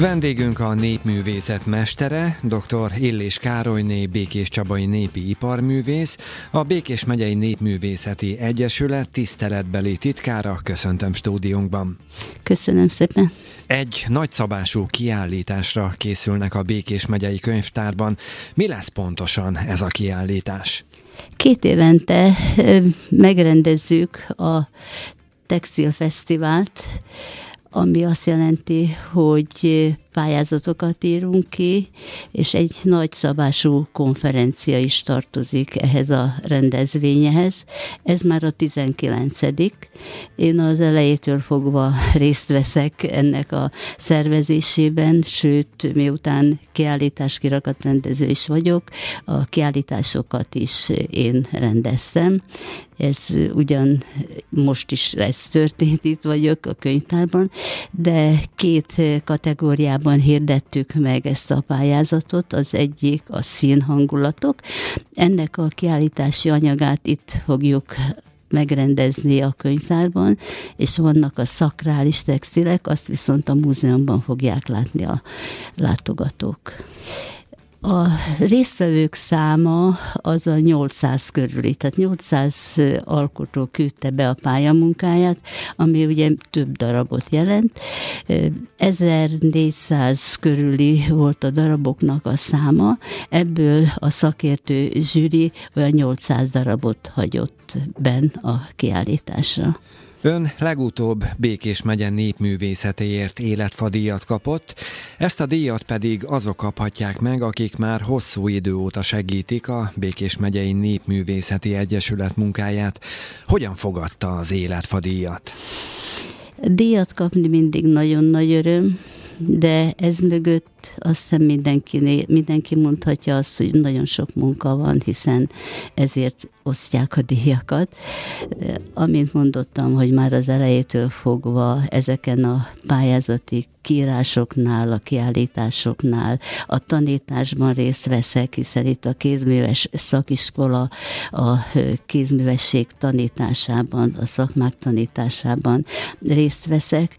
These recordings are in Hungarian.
Vendégünk a népművészet mestere, dr. Illés Károlyné Békés Csabai népi iparművész, a Békés megyei Népművészeti Egyesület tiszteletbeli titkára. Köszöntöm stúdiónkban. Köszönöm szépen. Egy nagyszabású kiállításra készülnek a Békés megyei könyvtárban. Mi lesz pontosan ez a kiállítás? Két évente megrendezzük a Textilfesztivált, ami azt jelenti, hogy pályázatokat írunk ki, és egy nagy szabású konferencia is tartozik ehhez a rendezvényehez. Ez már a 19 Én az elejétől fogva részt veszek ennek a szervezésében, sőt, miután kiállítás kirakat rendező is vagyok, a kiállításokat is én rendeztem. Ez ugyan most is ez történt, itt vagyok a könyvtárban, de két kategóriában Angliában hirdettük meg ezt a pályázatot, az egyik a színhangulatok. Ennek a kiállítási anyagát itt fogjuk megrendezni a könyvtárban, és vannak a szakrális textilek, azt viszont a múzeumban fogják látni a látogatók. A résztvevők száma az a 800 körüli, tehát 800 alkotó küldte be a pályamunkáját, ami ugye több darabot jelent. 1400 körüli volt a daraboknak a száma, ebből a szakértő zsűri olyan 800 darabot hagyott ben a kiállításra. Ön legutóbb Békés megye népművészetéért életfadíjat kapott, ezt a díjat pedig azok kaphatják meg, akik már hosszú idő óta segítik a Békés megyei Népművészeti Egyesület munkáját. Hogyan fogadta az életfadíjat? Díjat kapni mindig nagyon nagy öröm, de ez mögött azt hiszem mindenki, mindenki mondhatja azt, hogy nagyon sok munka van, hiszen ezért osztják a díjakat. Amint mondottam, hogy már az elejétől fogva ezeken a pályázati kiírásoknál, a kiállításoknál, a tanításban részt veszek, hiszen itt a kézműves szakiskola a kézművesség tanításában, a szakmák tanításában részt veszek,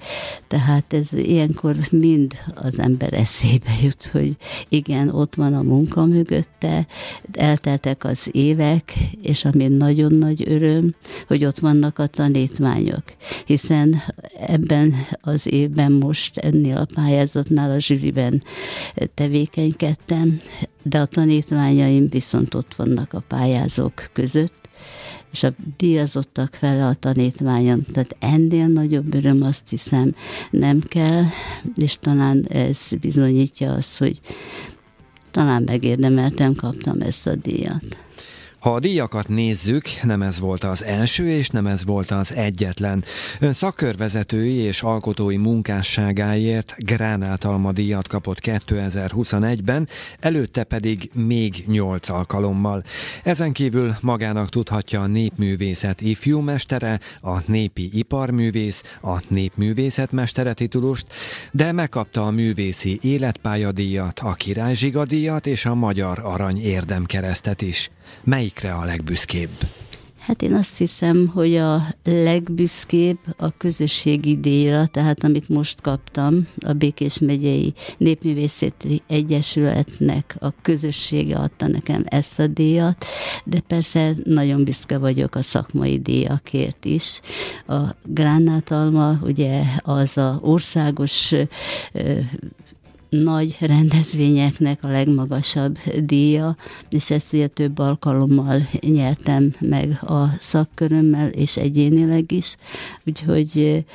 tehát ez ilyenkor mind az ember eszébe jut, hogy igen, ott van a munka mögötte, elteltek az évek, és ami nagyon nagy öröm, hogy ott vannak a tanítványok, hiszen ebben az évben most ennél a pályázatnál a zsűriben tevékenykedtem, de a tanítványaim viszont ott vannak a pályázók között, és a díjazottak fele a tanítványom. Tehát ennél nagyobb öröm azt hiszem nem kell, és talán ez bizonyítja azt, hogy talán megérdemeltem, kaptam ezt a díjat. Ha a díjakat nézzük, nem ez volt az első, és nem ez volt az egyetlen. Ön szakkörvezetői és alkotói munkásságáért Gránátalma díjat kapott 2021-ben, előtte pedig még 8 alkalommal. Ezen kívül magának tudhatja a népművészet ifjúmestere, a népi iparművész, a népművészetmestere titulust, de megkapta a művészi életpályadíjat, a királyzsigadíjat és a Magyar Arany érdemkeresztet is. Melyikre a legbüszkébb? Hát én azt hiszem, hogy a legbüszkébb a közösségi díjra, tehát amit most kaptam, a Békés megyei Népművészeti Egyesületnek a közössége adta nekem ezt a díjat, de persze nagyon büszke vagyok a szakmai díjakért is. A Gránátalma ugye az a országos nagy rendezvényeknek a legmagasabb díja, és ezt ugye több alkalommal nyertem meg a szakkörömmel, és egyénileg is, úgyhogy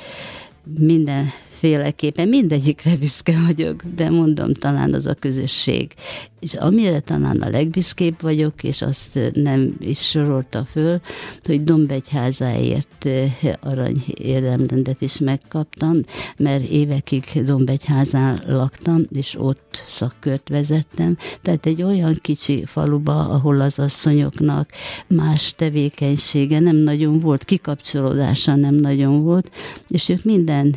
mindenféleképpen mindegyikre büszke vagyok, de mondom, talán az a közösség és amire talán a legbüszkébb vagyok, és azt nem is sorolta föl, hogy Dombegyházáért eh, arany érdemrendet is megkaptam, mert évekig Dombegyházán laktam, és ott szakkört vezettem. Tehát egy olyan kicsi faluba, ahol az asszonyoknak más tevékenysége nem nagyon volt, kikapcsolódása nem nagyon volt, és ők minden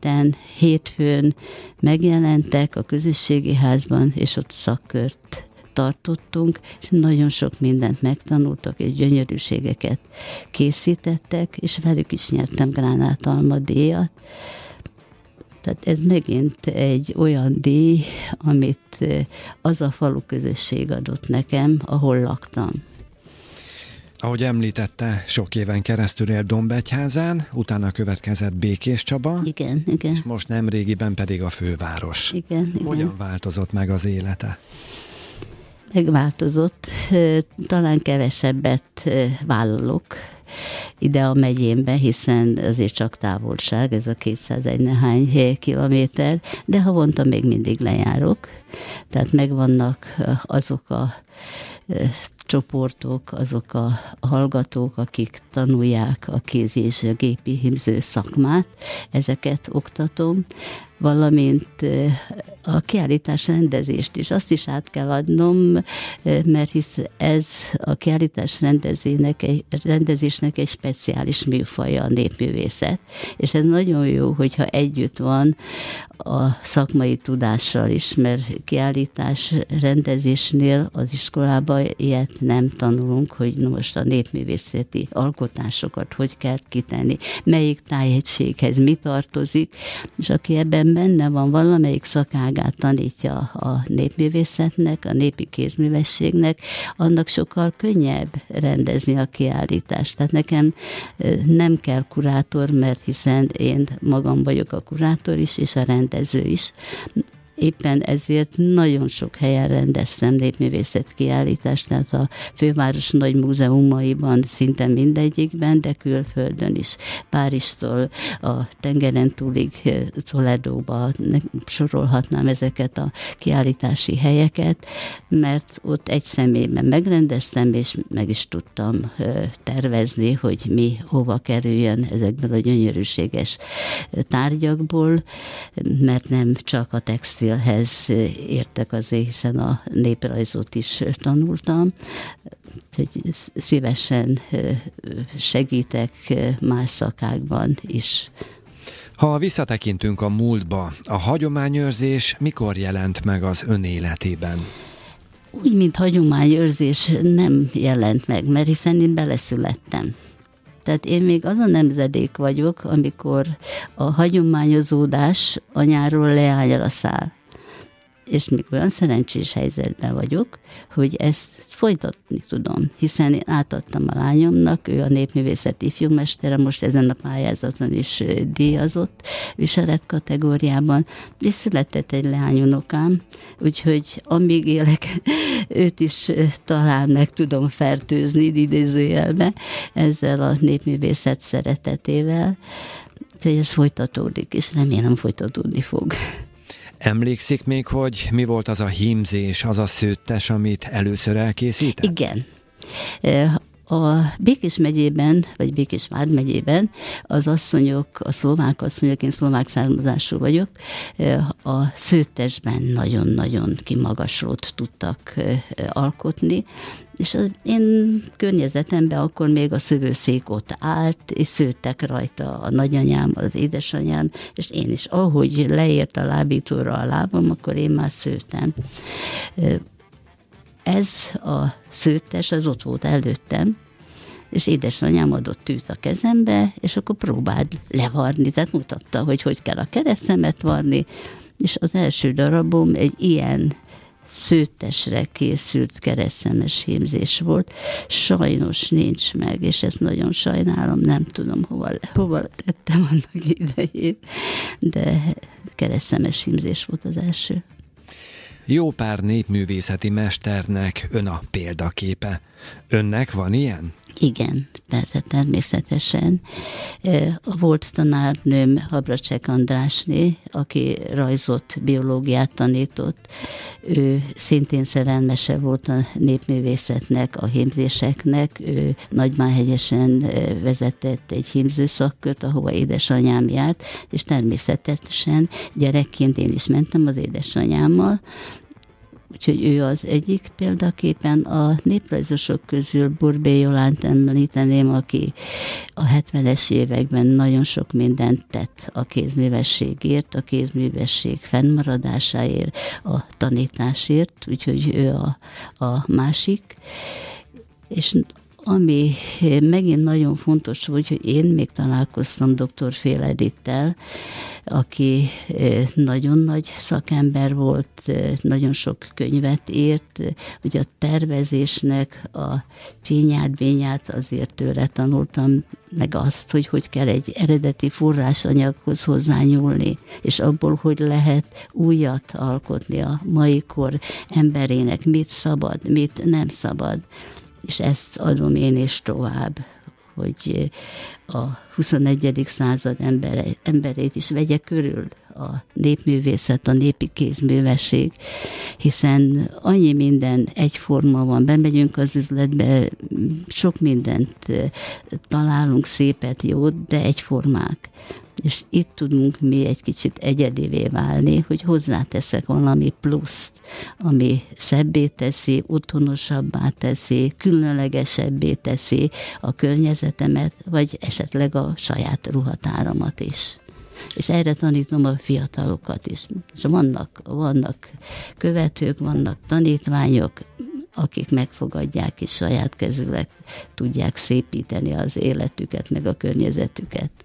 héten, hétfőn megjelentek a közösségi házban, és ott szakkört tartottunk, és nagyon sok mindent megtanultak, és gyönyörűségeket készítettek, és velük is nyertem gránátalma díjat. Tehát ez megint egy olyan díj, amit az a falu közösség adott nekem, ahol laktam. Ahogy említette, sok éven keresztül élt Dombegyházán, utána következett Békés Csaba. Igen, igen. És most nem régiben pedig a főváros. Igen, igen. Hogyan változott meg az élete? Megváltozott. Talán kevesebbet vállalok ide a megyénbe, hiszen azért csak távolság, ez a 201 nehány kilométer, de havonta még mindig lejárok. Tehát megvannak azok a csoportok, azok a hallgatók, akik tanulják a kéz és a gépi himző szakmát, ezeket oktatom, valamint a kiállítás rendezést is. Azt is át kell adnom, mert hisz ez a kiállítás rendezének rendezésnek egy speciális műfaja a népművészet, és ez nagyon jó, hogyha együtt van a szakmai tudással is, mert kiállítás rendezésnél az iskolában ilyet nem tanulunk, hogy most a népművészeti alkotásokat hogy kell kitenni, melyik tájegységhez mi tartozik, és aki ebben benne van valamelyik szakágát tanítja a népművészetnek, a népi kézművességnek, annak sokkal könnyebb rendezni a kiállítást. Tehát nekem nem kell kurátor, mert hiszen én magam vagyok a kurátor is, és a rendező is éppen ezért nagyon sok helyen rendeztem népművészet kiállítást, tehát a főváros nagy múzeumaiban szinte mindegyikben, de külföldön is. Párizstól a tengeren túlig eh, Toledóba sorolhatnám ezeket a kiállítási helyeket, mert ott egy személyben megrendeztem, és meg is tudtam eh, tervezni, hogy mi hova kerüljön ezekből a gyönyörűséges eh, tárgyakból, mert nem csak a textil textilhez értek azért, hiszen a néprajzot is tanultam, hogy szívesen segítek más szakákban is. Ha visszatekintünk a múltba, a hagyományőrzés mikor jelent meg az ön életében? Úgy, mint hagyományőrzés nem jelent meg, mert hiszen én beleszülettem. Tehát én még az a nemzedék vagyok, amikor a hagyományozódás anyáról leányra száll. És még olyan szerencsés helyzetben vagyok, hogy ezt folytatni tudom, hiszen én átadtam a lányomnak, ő a népművészet ifjúmestere, most ezen a pályázaton is díjazott viselet kategóriában, és született egy leányunokám, úgyhogy amíg élek, őt is talán meg tudom fertőzni idézőjelbe ezzel a népművészet szeretetével, úgyhogy ez folytatódik, és remélem folytatódni fog. Emlékszik még, hogy mi volt az a hímzés, az a szőttes, amit először elkészített? Igen. A Békés megyében, vagy Békés megyében az asszonyok, a szlovák asszonyok, én szlovák származású vagyok, a szőttesben nagyon-nagyon kimagaslót tudtak alkotni, és az én környezetemben akkor még a szövőszék ott állt, és szőttek rajta a nagyanyám, az édesanyám, és én is, ahogy leért a lábítóra a lábam, akkor én már szőtem. Ez a szőttes, az ott volt előttem, és édesanyám adott tűt a kezembe, és akkor próbáld levarni, tehát mutatta, hogy hogy kell a keresztemet varni, és az első darabom egy ilyen szőttesre készült keresztemes hímzés volt. Sajnos nincs meg, és ezt nagyon sajnálom, nem tudom, hova, hova tettem annak idején, de keresztemes hímzés volt az első. Jó pár népművészeti mesternek ön a példaképe. Önnek van ilyen? Igen, persze, természetesen. A volt tanárnőm Habracsek Andrásné, aki rajzot, biológiát tanított, ő szintén szerelmese volt a népművészetnek, a hímzéseknek, ő Nagymánhegyesen vezetett egy hímzőszakkört, ahova édesanyám járt, és természetesen gyerekként én is mentem az édesanyámmal, Úgyhogy ő az egyik példaképpen. A néprajzosok közül Burbé Jolánt említeném, aki a 70-es években nagyon sok mindent tett a kézművességért, a kézművesség fennmaradásáért, a tanításért, úgyhogy ő a, a másik. És ami megint nagyon fontos hogy én még találkoztam dr. Féledittel, aki nagyon nagy szakember volt, nagyon sok könyvet írt, ugye a tervezésnek a csínyát, bényát azért tőle tanultam, meg azt, hogy hogy kell egy eredeti forrásanyaghoz hozzányúlni, és abból, hogy lehet újat alkotni a mai kor emberének, mit szabad, mit nem szabad és ezt adom én is tovább, hogy a 21. század embere, emberét is vegye körül a népművészet, a népi kézművesség, hiszen annyi minden egyforma van, bemegyünk az üzletbe, sok mindent találunk, szépet, jót, de egyformák és itt tudunk mi egy kicsit egyedivé válni, hogy hozzáteszek valami pluszt, ami szebbé teszi, otthonosabbá teszi, különlegesebbé teszi a környezetemet, vagy esetleg a saját ruhatáramat is. És erre tanítom a fiatalokat is. És vannak, vannak követők, vannak tanítványok, akik megfogadják és saját kezüleg tudják szépíteni az életüket, meg a környezetüket.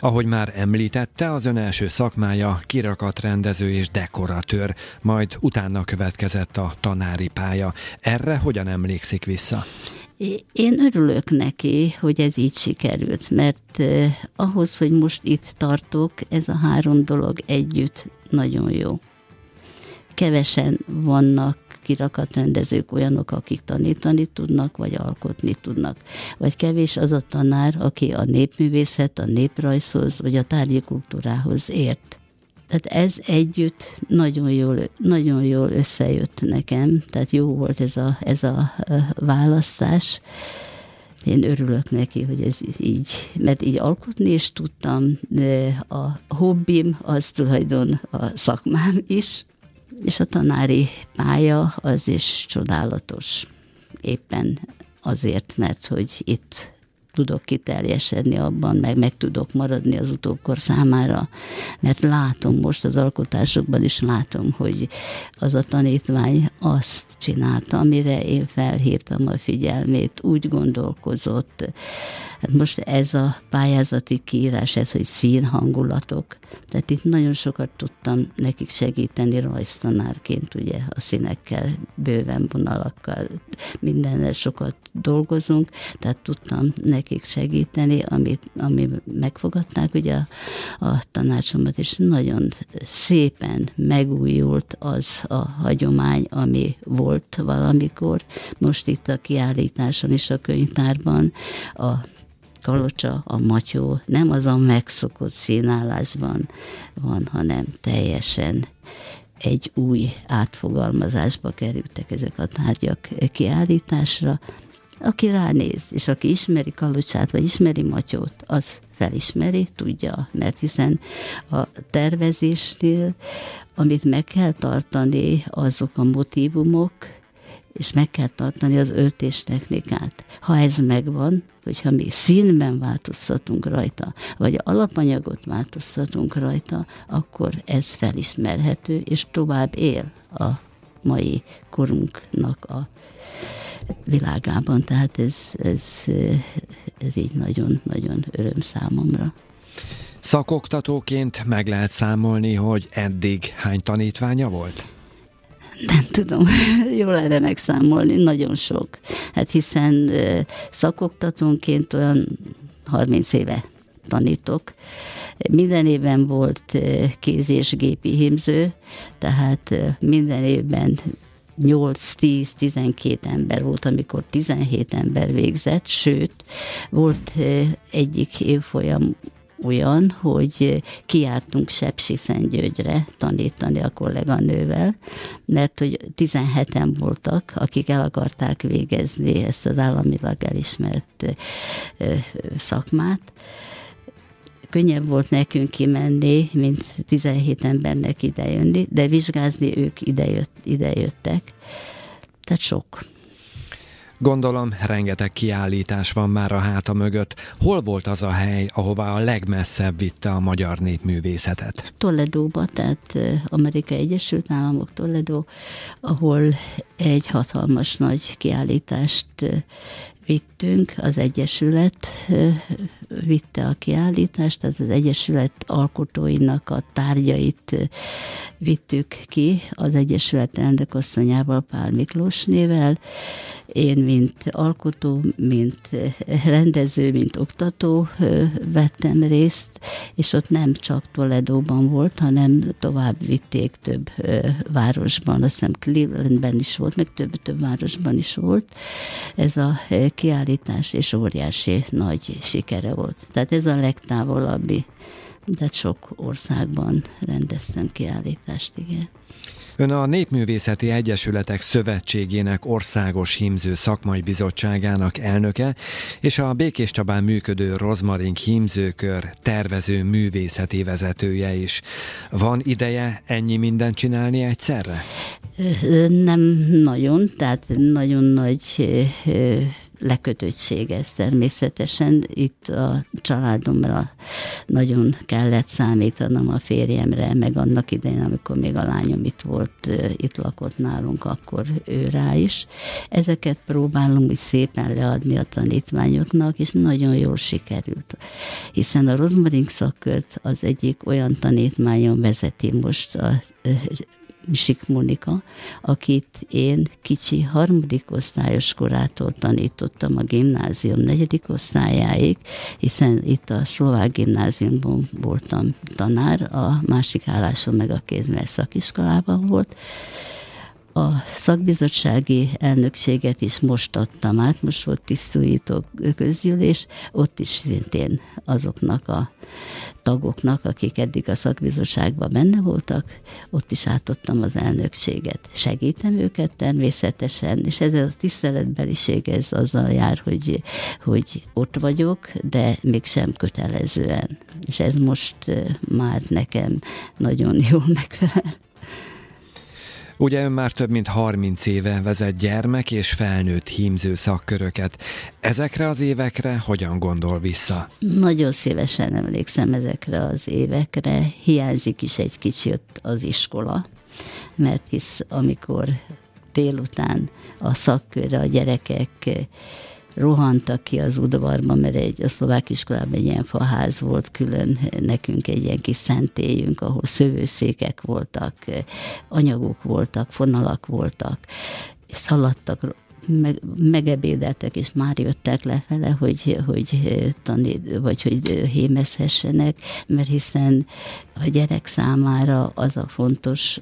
Ahogy már említette, az ön első szakmája kirakatrendező és dekoratőr, majd utána következett a tanári pálya. Erre hogyan emlékszik vissza? Én örülök neki, hogy ez így sikerült, mert ahhoz, hogy most itt tartok, ez a három dolog együtt nagyon jó. Kevesen vannak kirakatrendezők olyanok, akik tanítani tudnak, vagy alkotni tudnak. Vagy kevés az a tanár, aki a népművészet, a néprajzhoz, vagy a tárgyi kultúrához ért. Tehát ez együtt nagyon jól, nagyon jól összejött nekem, tehát jó volt ez a, ez a választás. Én örülök neki, hogy ez így, mert így alkotni is tudtam, a hobbim az tulajdon a szakmám is, és a tanári pálya az is csodálatos. Éppen azért, mert hogy itt tudok kiteljesedni abban, meg meg tudok maradni az utókor számára, mert látom most az alkotásokban is látom, hogy az a tanítvány azt csinálta, amire én felhívtam a figyelmét, úgy gondolkozott, Hát most ez a pályázati kiírás, ez, hogy színhangulatok, tehát itt nagyon sokat tudtam nekik segíteni rajztanárként, ugye a színekkel, bőven vonalakkal, mindennel sokat dolgozunk, tehát tudtam nekik segíteni, amit, ami megfogadták ugye a, a tanácsomat, és nagyon szépen megújult az a hagyomány, ami volt valamikor. Most itt a kiállításon és a könyvtárban a kalocsa, a matyó nem az a megszokott színállásban van, hanem teljesen egy új átfogalmazásba kerültek ezek a tárgyak kiállításra. Aki ránéz, és aki ismeri Kalocsát, vagy ismeri Matyót, az felismeri, tudja, mert hiszen a tervezésnél, amit meg kell tartani, azok a motivumok, és meg kell tartani az öltés technikát. Ha ez megvan, hogyha mi színben változtatunk rajta, vagy alapanyagot változtatunk rajta, akkor ez felismerhető, és tovább él a mai korunknak a világában. Tehát ez, ez, ez így nagyon-nagyon öröm számomra. Szakoktatóként meg lehet számolni, hogy eddig hány tanítványa volt? Nem tudom, jól lenne megszámolni, nagyon sok. Hát hiszen szakoktatónként olyan 30 éve tanítok. Minden évben volt kéz- és gépi hímző, tehát minden évben 8-10-12 ember volt, amikor 17 ember végzett, sőt, volt egyik évfolyam olyan, hogy kiártunk Sepsiszentgyörgyre tanítani a kolléganővel, mert hogy 17-en voltak, akik el akarták végezni ezt az államilag elismert szakmát, könnyebb volt nekünk kimenni, mint 17 embernek idejönni, de vizsgázni ők idejött, idejöttek. Tehát sok. Gondolom, rengeteg kiállítás van már a háta mögött. Hol volt az a hely, ahová a legmesszebb vitte a magyar népművészetet? Toledóba, tehát Amerika Egyesült Államok Toledo, ahol egy hatalmas nagy kiállítást vittünk, az Egyesület vitte a kiállítást, tehát az Egyesület alkotóinak a tárgyait vittük ki az Egyesület elnökasszonyával, Pál Miklós nével. Én, mint alkotó, mint rendező, mint oktató vettem részt, és ott nem csak Toledóban volt, hanem tovább vitték több városban, azt hiszem Clevelandben is volt, meg több-több városban is volt ez a kiállítás, és óriási nagy sikere volt. Tehát ez a legtávolabbi, de sok országban rendeztem kiállítást, igen. Ön a Népművészeti Egyesületek Szövetségének Országos Hímző Szakmai Bizottságának elnöke, és a Békés Csabán működő Rozmaring Hímzőkör tervező művészeti vezetője is. Van ideje ennyi mindent csinálni egyszerre? Nem nagyon, tehát nagyon nagy lekötöttség ez természetesen. Itt a családomra nagyon kellett számítanom a férjemre, meg annak idején, amikor még a lányom itt volt, itt lakott nálunk, akkor ő rá is. Ezeket próbálom úgy szépen leadni a tanítványoknak, és nagyon jól sikerült. Hiszen a Rozmaring szakkört az egyik olyan tanítványon vezeti most a Misik Monika, akit én kicsi harmadik osztályos korától tanítottam a gimnázium negyedik osztályáig, hiszen itt a szlovák gimnáziumban voltam tanár, a másik állásom meg a kézműves szakiskolában volt, a szakbizottsági elnökséget is most adtam át, most volt tisztújító közgyűlés, ott is szintén azoknak a tagoknak, akik eddig a szakbizottságban benne voltak, ott is átadtam az elnökséget. Segítem őket természetesen, és ez a tiszteletbeliség ez azzal jár, hogy, hogy ott vagyok, de mégsem kötelezően. És ez most már nekem nagyon jól megfelel. Ugye ön már több mint 30 éve vezet gyermek és felnőtt hímző szakköröket. Ezekre az évekre hogyan gondol vissza? Nagyon szívesen emlékszem ezekre az évekre. Hiányzik is egy kicsit az iskola, mert hisz amikor délután a szakkörre a gyerekek rohantak ki az udvarba, mert egy, a szlovák iskolában egy ilyen faház volt külön, nekünk egy ilyen kis szentélyünk, ahol szövőszékek voltak, anyagok voltak, fonalak voltak, és szaladtak meg, megebédeltek, és már jöttek lefele, hogy, hogy tanít, vagy hogy hémezhessenek, mert hiszen a gyerek számára az a fontos,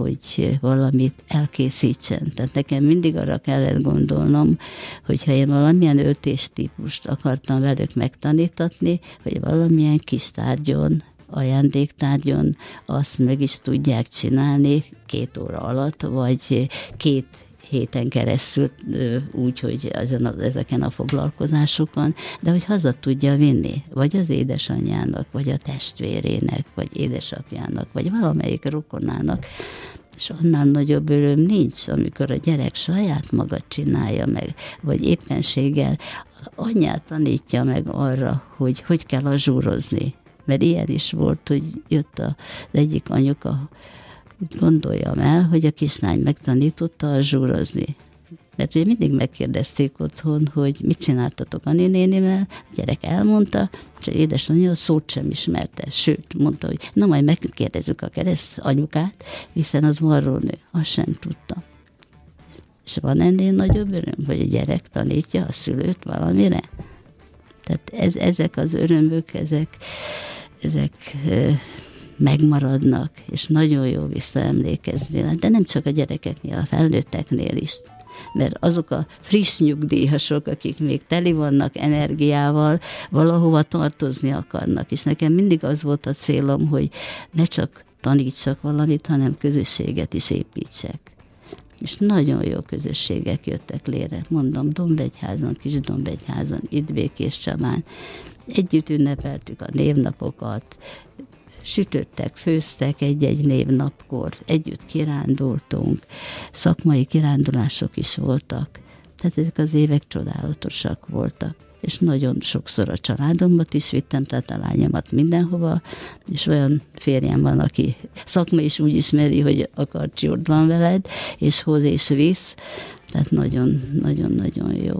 hogy valamit elkészítsen. Tehát nekem mindig arra kellett gondolnom, hogyha én valamilyen öltéstípust akartam velük megtanítatni, hogy valamilyen kis tárgyon, ajándéktárgyon azt meg is tudják csinálni két óra alatt, vagy két héten keresztül úgy, hogy ezen a, ezeken a foglalkozásokon, de hogy haza tudja vinni, vagy az édesanyjának, vagy a testvérének, vagy édesapjának, vagy valamelyik rokonának, és annál nagyobb öröm nincs, amikor a gyerek saját maga csinálja meg, vagy éppenséggel anyját tanítja meg arra, hogy hogy kell a zsúrozni. Mert ilyen is volt, hogy jött az egyik anyuka, gondoljam el, hogy a kislány megtanította a zsúrozni. Mert ugye mindig megkérdezték otthon, hogy mit csináltatok a nénénivel, a gyerek elmondta, és édesanyja szót sem ismerte. Sőt, mondta, hogy na majd megkérdezzük a kereszt anyukát, hiszen az nő. Azt sem tudta. És van ennél nagyobb öröm, hogy a gyerek tanítja a szülőt valamire? Tehát ez, ezek az örömök, ezek, ezek megmaradnak, és nagyon jó visszaemlékezni. De nem csak a gyerekeknél, a felnőtteknél is mert azok a friss nyugdíjasok, akik még teli vannak energiával, valahova tartozni akarnak. És nekem mindig az volt a célom, hogy ne csak tanítsak valamit, hanem közösséget is építsek. És nagyon jó közösségek jöttek lére. Mondom, Dombegyházon, Kis Dombegyházon, itt Békés Csabán. Együtt ünnepeltük a névnapokat, sütöttek, főztek egy-egy névnapkor, együtt kirándultunk, szakmai kirándulások is voltak. Tehát ezek az évek csodálatosak voltak és nagyon sokszor a családomat is vittem, tehát a lányomat mindenhova, és olyan férjem van, aki szakma is úgy ismeri, hogy a karcsi ott van veled, és hoz és visz, tehát nagyon-nagyon-nagyon jó.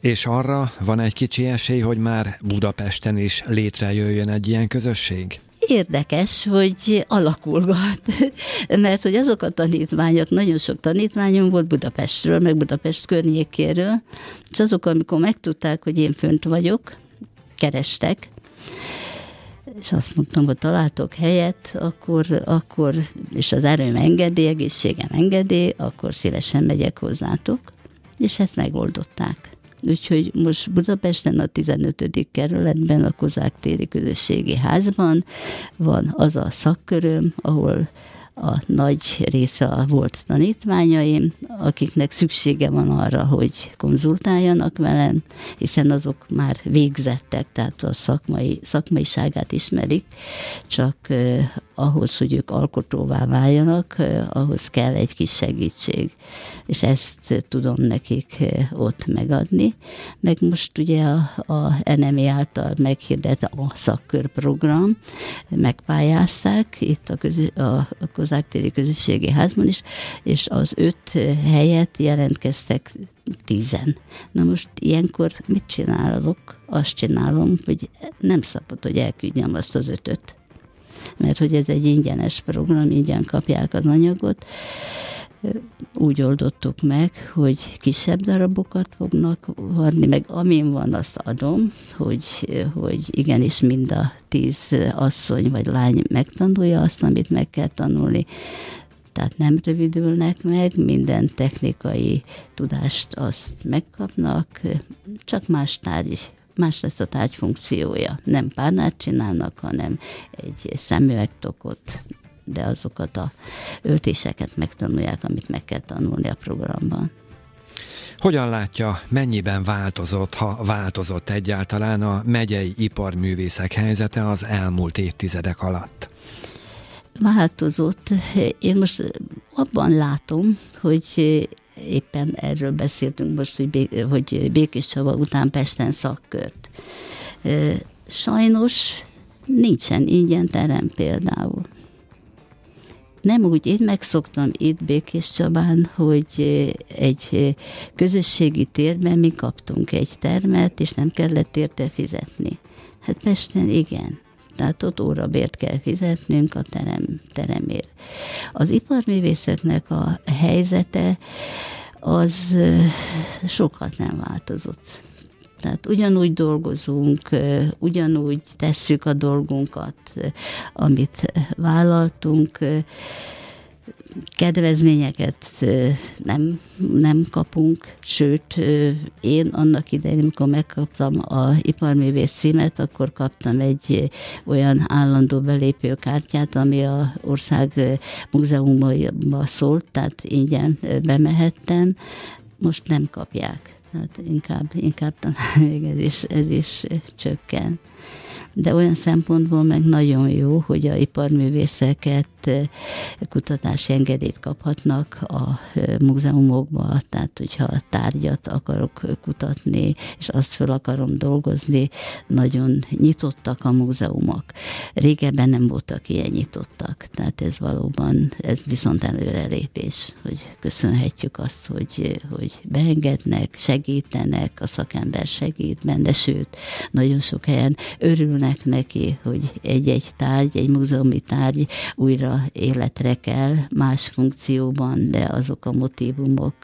És arra van egy kicsi esély, hogy már Budapesten is létrejöjjön egy ilyen közösség? Érdekes, hogy alakulgat, mert hogy azok a tanítványok, nagyon sok tanítványom volt Budapestről, meg Budapest környékéről, és azok, amikor megtudták, hogy én fönt vagyok, kerestek, és azt mondtam, hogy találtok helyet, akkor, akkor és az erőm engedi, egészségem engedi, akkor szívesen megyek hozzátok. És ezt megoldották. Úgyhogy most Budapesten a 15. kerületben, a Kozák téri közösségi házban van az a szakköröm, ahol a nagy része a volt tanítványaim, akiknek szüksége van arra, hogy konzultáljanak velem, hiszen azok már végzettek, tehát a szakmai, szakmaiságát ismerik, csak ahhoz, hogy ők alkotóvá váljanak, eh, ahhoz kell egy kis segítség. És ezt tudom nekik eh, ott megadni. Meg most ugye a, a NMI által meghirdett a szakkörprogram, megpályázták itt a, közö, a, a Kozák téri közösségi házban is, és az öt helyet jelentkeztek tízen. Na most ilyenkor mit csinálok? Azt csinálom, hogy nem szabad, hogy elküldjem azt az ötöt. Mert hogy ez egy ingyenes program, ingyen kapják az anyagot, úgy oldottuk meg, hogy kisebb darabokat fognak varni, meg amin van, azt adom, hogy, hogy igenis mind a tíz asszony vagy lány megtanulja azt, amit meg kell tanulni. Tehát nem rövidülnek meg, minden technikai tudást azt megkapnak, csak más tárgy más lesz a tárgy funkciója. Nem párnát csinálnak, hanem egy szemüvegtokot de azokat a öltéseket megtanulják, amit meg kell tanulni a programban. Hogyan látja, mennyiben változott, ha változott egyáltalán a megyei iparművészek helyzete az elmúlt évtizedek alatt? Változott. Én most abban látom, hogy éppen erről beszéltünk most, hogy, hogy Békés Csaba után Pesten szakkört. Sajnos nincsen ingyen terem például nem úgy, én megszoktam itt Békés Csabán, hogy egy közösségi térben mi kaptunk egy termet, és nem kellett érte fizetni. Hát Pesten igen. Tehát ott órabért kell fizetnünk a terem, teremért. Az iparművészetnek a helyzete az sokat nem változott. Tehát ugyanúgy dolgozunk, ugyanúgy tesszük a dolgunkat, amit vállaltunk, kedvezményeket nem, nem kapunk, sőt, én annak idején, amikor megkaptam a iparművész címet, akkor kaptam egy olyan állandó belépőkártyát, ami a ország múzeumban szólt, tehát ingyen bemehettem, most nem kapják. Hát inkább, inkább talán ez is, ez is csökken. De olyan szempontból meg nagyon jó, hogy a iparművészeket kutatási engedélyt kaphatnak a múzeumokba, tehát hogyha tárgyat akarok kutatni, és azt fel akarom dolgozni, nagyon nyitottak a múzeumok. Régebben nem voltak ilyen nyitottak, tehát ez valóban, ez viszont előrelépés, hogy köszönhetjük azt, hogy, hogy beengednek, segítenek, a szakember segít benne, sőt, nagyon sok helyen örülnek neki, hogy egy-egy tárgy, egy múzeumi tárgy újra életre kell más funkcióban, de azok a motivumok,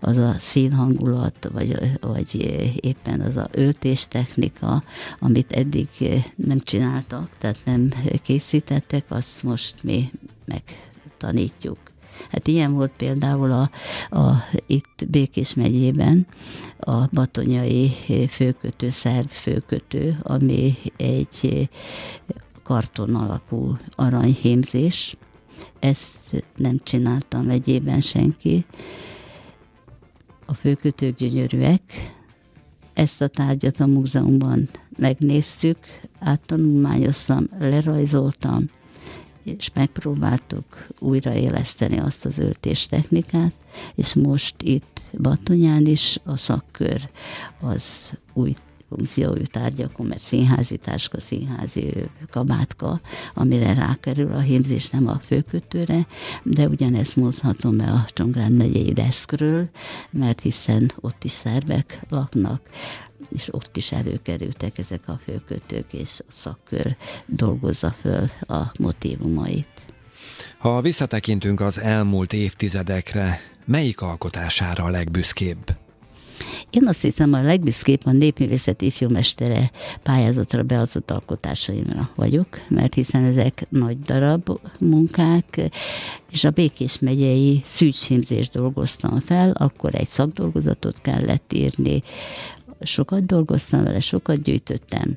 az a színhangulat, vagy, vagy éppen az a öltéstechnika, amit eddig nem csináltak, tehát nem készítettek, azt most mi megtanítjuk. Hát ilyen volt például a, a, itt Békés megyében a batonyai főkötő, szerv főkötő, ami egy karton alapú aranyhémzés, ezt nem csináltam megyében senki. A főkötők gyönyörűek, ezt a tárgyat a múzeumban megnéztük, áttanulmányoztam, lerajzoltam, és megpróbáltuk újraéleszteni azt az öltés technikát, és most itt Batonyán is a szakkör az új funkciójú tárgyakon, mert színházi táska, színházi kabátka, amire rákerül a hímzés, nem a főkötőre, de ugyanezt mondhatom el a Csongrád megyei deszkről, mert hiszen ott is szervek laknak, és ott is előkerültek ezek a főkötők, és a szakkör dolgozza föl a motivumait. Ha visszatekintünk az elmúlt évtizedekre, melyik alkotására a legbüszkébb? Én azt hiszem, a legbüszkébb a népművészeti ifjúmestere pályázatra beadott alkotásaimra vagyok, mert hiszen ezek nagy darab munkák, és a Békés megyei szűcsémzést dolgoztam fel, akkor egy szakdolgozatot kellett írni, sokat dolgoztam vele, sokat gyűjtöttem,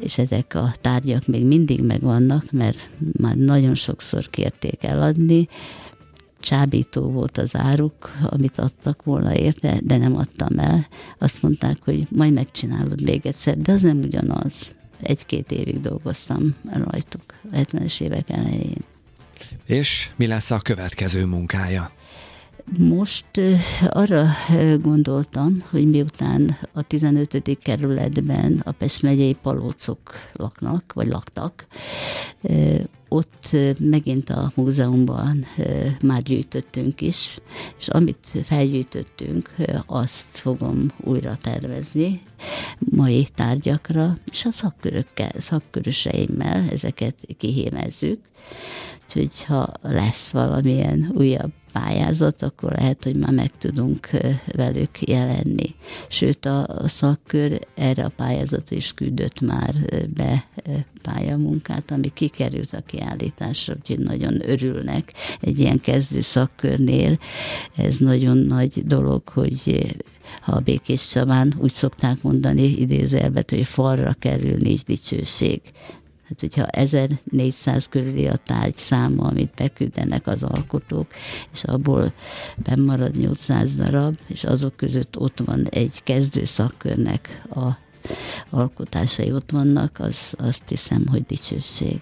és ezek a tárgyak még mindig megvannak, mert már nagyon sokszor kérték eladni, csábító volt az áruk, amit adtak volna érte, de nem adtam el. Azt mondták, hogy majd megcsinálod még egyszer, de az nem ugyanaz. Egy-két évig dolgoztam rajtuk, 70-es évek elején. És mi lesz a következő munkája? Most arra gondoltam, hogy miután a 15. kerületben a Pest megyei palócok laknak, vagy laktak, ott megint a múzeumban már gyűjtöttünk is, és amit felgyűjtöttünk, azt fogom újra tervezni mai tárgyakra, és a szakkörökkel, szakköröseimmel ezeket kihímezzük. Úgyhogy ha lesz valamilyen újabb pályázat, akkor lehet, hogy már meg tudunk velük jelenni. Sőt, a szakkör erre a pályázat is küldött már be pályamunkát, ami kikerült a kiállításra, úgyhogy nagyon örülnek egy ilyen kezdő szakkörnél. Ez nagyon nagy dolog, hogy ha a Békés Csabán úgy szokták mondani idézelvet, hogy falra kerül nincs dicsőség. Hát, hogyha 1400 körüli a tárgy száma, amit beküldenek az alkotók, és abból bemarad 800 darab, és azok között ott van egy kezdő szakkörnek a alkotásai ott vannak, az, azt hiszem, hogy dicsőség.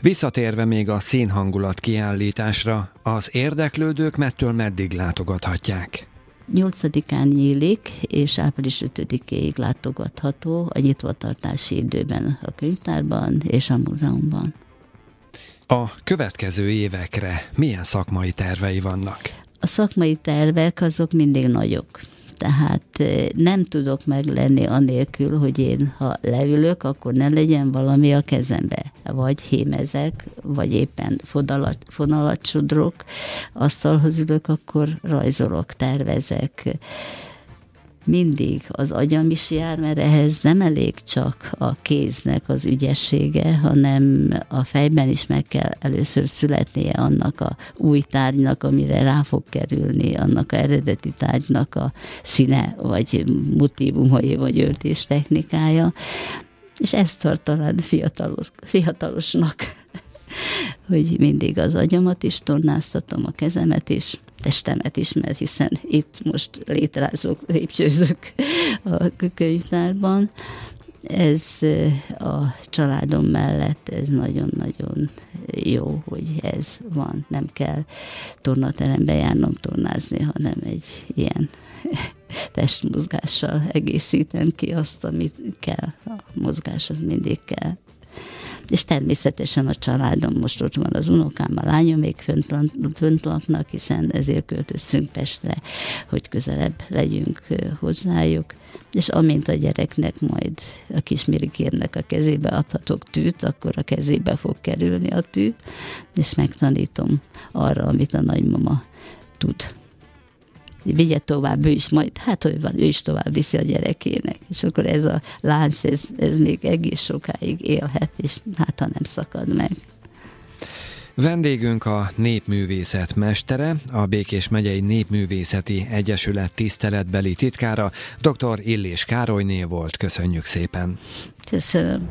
Visszatérve még a színhangulat kiállításra, az érdeklődők mettől meddig látogathatják? 8-án nyílik, és április 5-ig látogatható a nyitvatartási időben a könyvtárban és a múzeumban. A következő évekre milyen szakmai tervei vannak? A szakmai tervek azok mindig nagyok tehát nem tudok meglenni anélkül, hogy én, ha leülök, akkor ne legyen valami a kezembe. Vagy hémezek, vagy éppen fonalat, fonalat sodrok, asztalhoz ülök, akkor rajzolok, tervezek, mindig az agyam is jár, mert ehhez nem elég csak a kéznek az ügyessége, hanem a fejben is meg kell először születnie annak a új tárgynak, amire rá fog kerülni, annak a eredeti tárgynak a színe, vagy motivumai, vagy öltés technikája. És ez tart talán fiatalos, fiatalosnak, hogy mindig az agyamat is tornáztatom, a kezemet is, testemet is, mert hiszen itt most létrázok, lépcsőzök a könyvtárban. Ez a családom mellett ez nagyon-nagyon jó, hogy ez van. Nem kell tornaterembe járnom tornázni, hanem egy ilyen testmozgással egészítem ki azt, amit kell. A mozgás az mindig kell és természetesen a családom most ott van az unokám, a lányom még fönt, fönt laknak, hiszen ezért költöztünk Pestre, hogy közelebb legyünk hozzájuk, és amint a gyereknek majd a kismirikérnek a kezébe adhatok tűt, akkor a kezébe fog kerülni a tű, és megtanítom arra, amit a nagymama tud vigye tovább ő is, majd hát hogy van, ő is tovább viszi a gyerekének. És akkor ez a lánc, ez, ez még egész sokáig élhet, és hát ha nem szakad meg. Vendégünk a népművészet mestere, a Békés megyei Népművészeti Egyesület tiszteletbeli titkára, dr. Illés Károlyné volt. Köszönjük szépen! Köszönöm!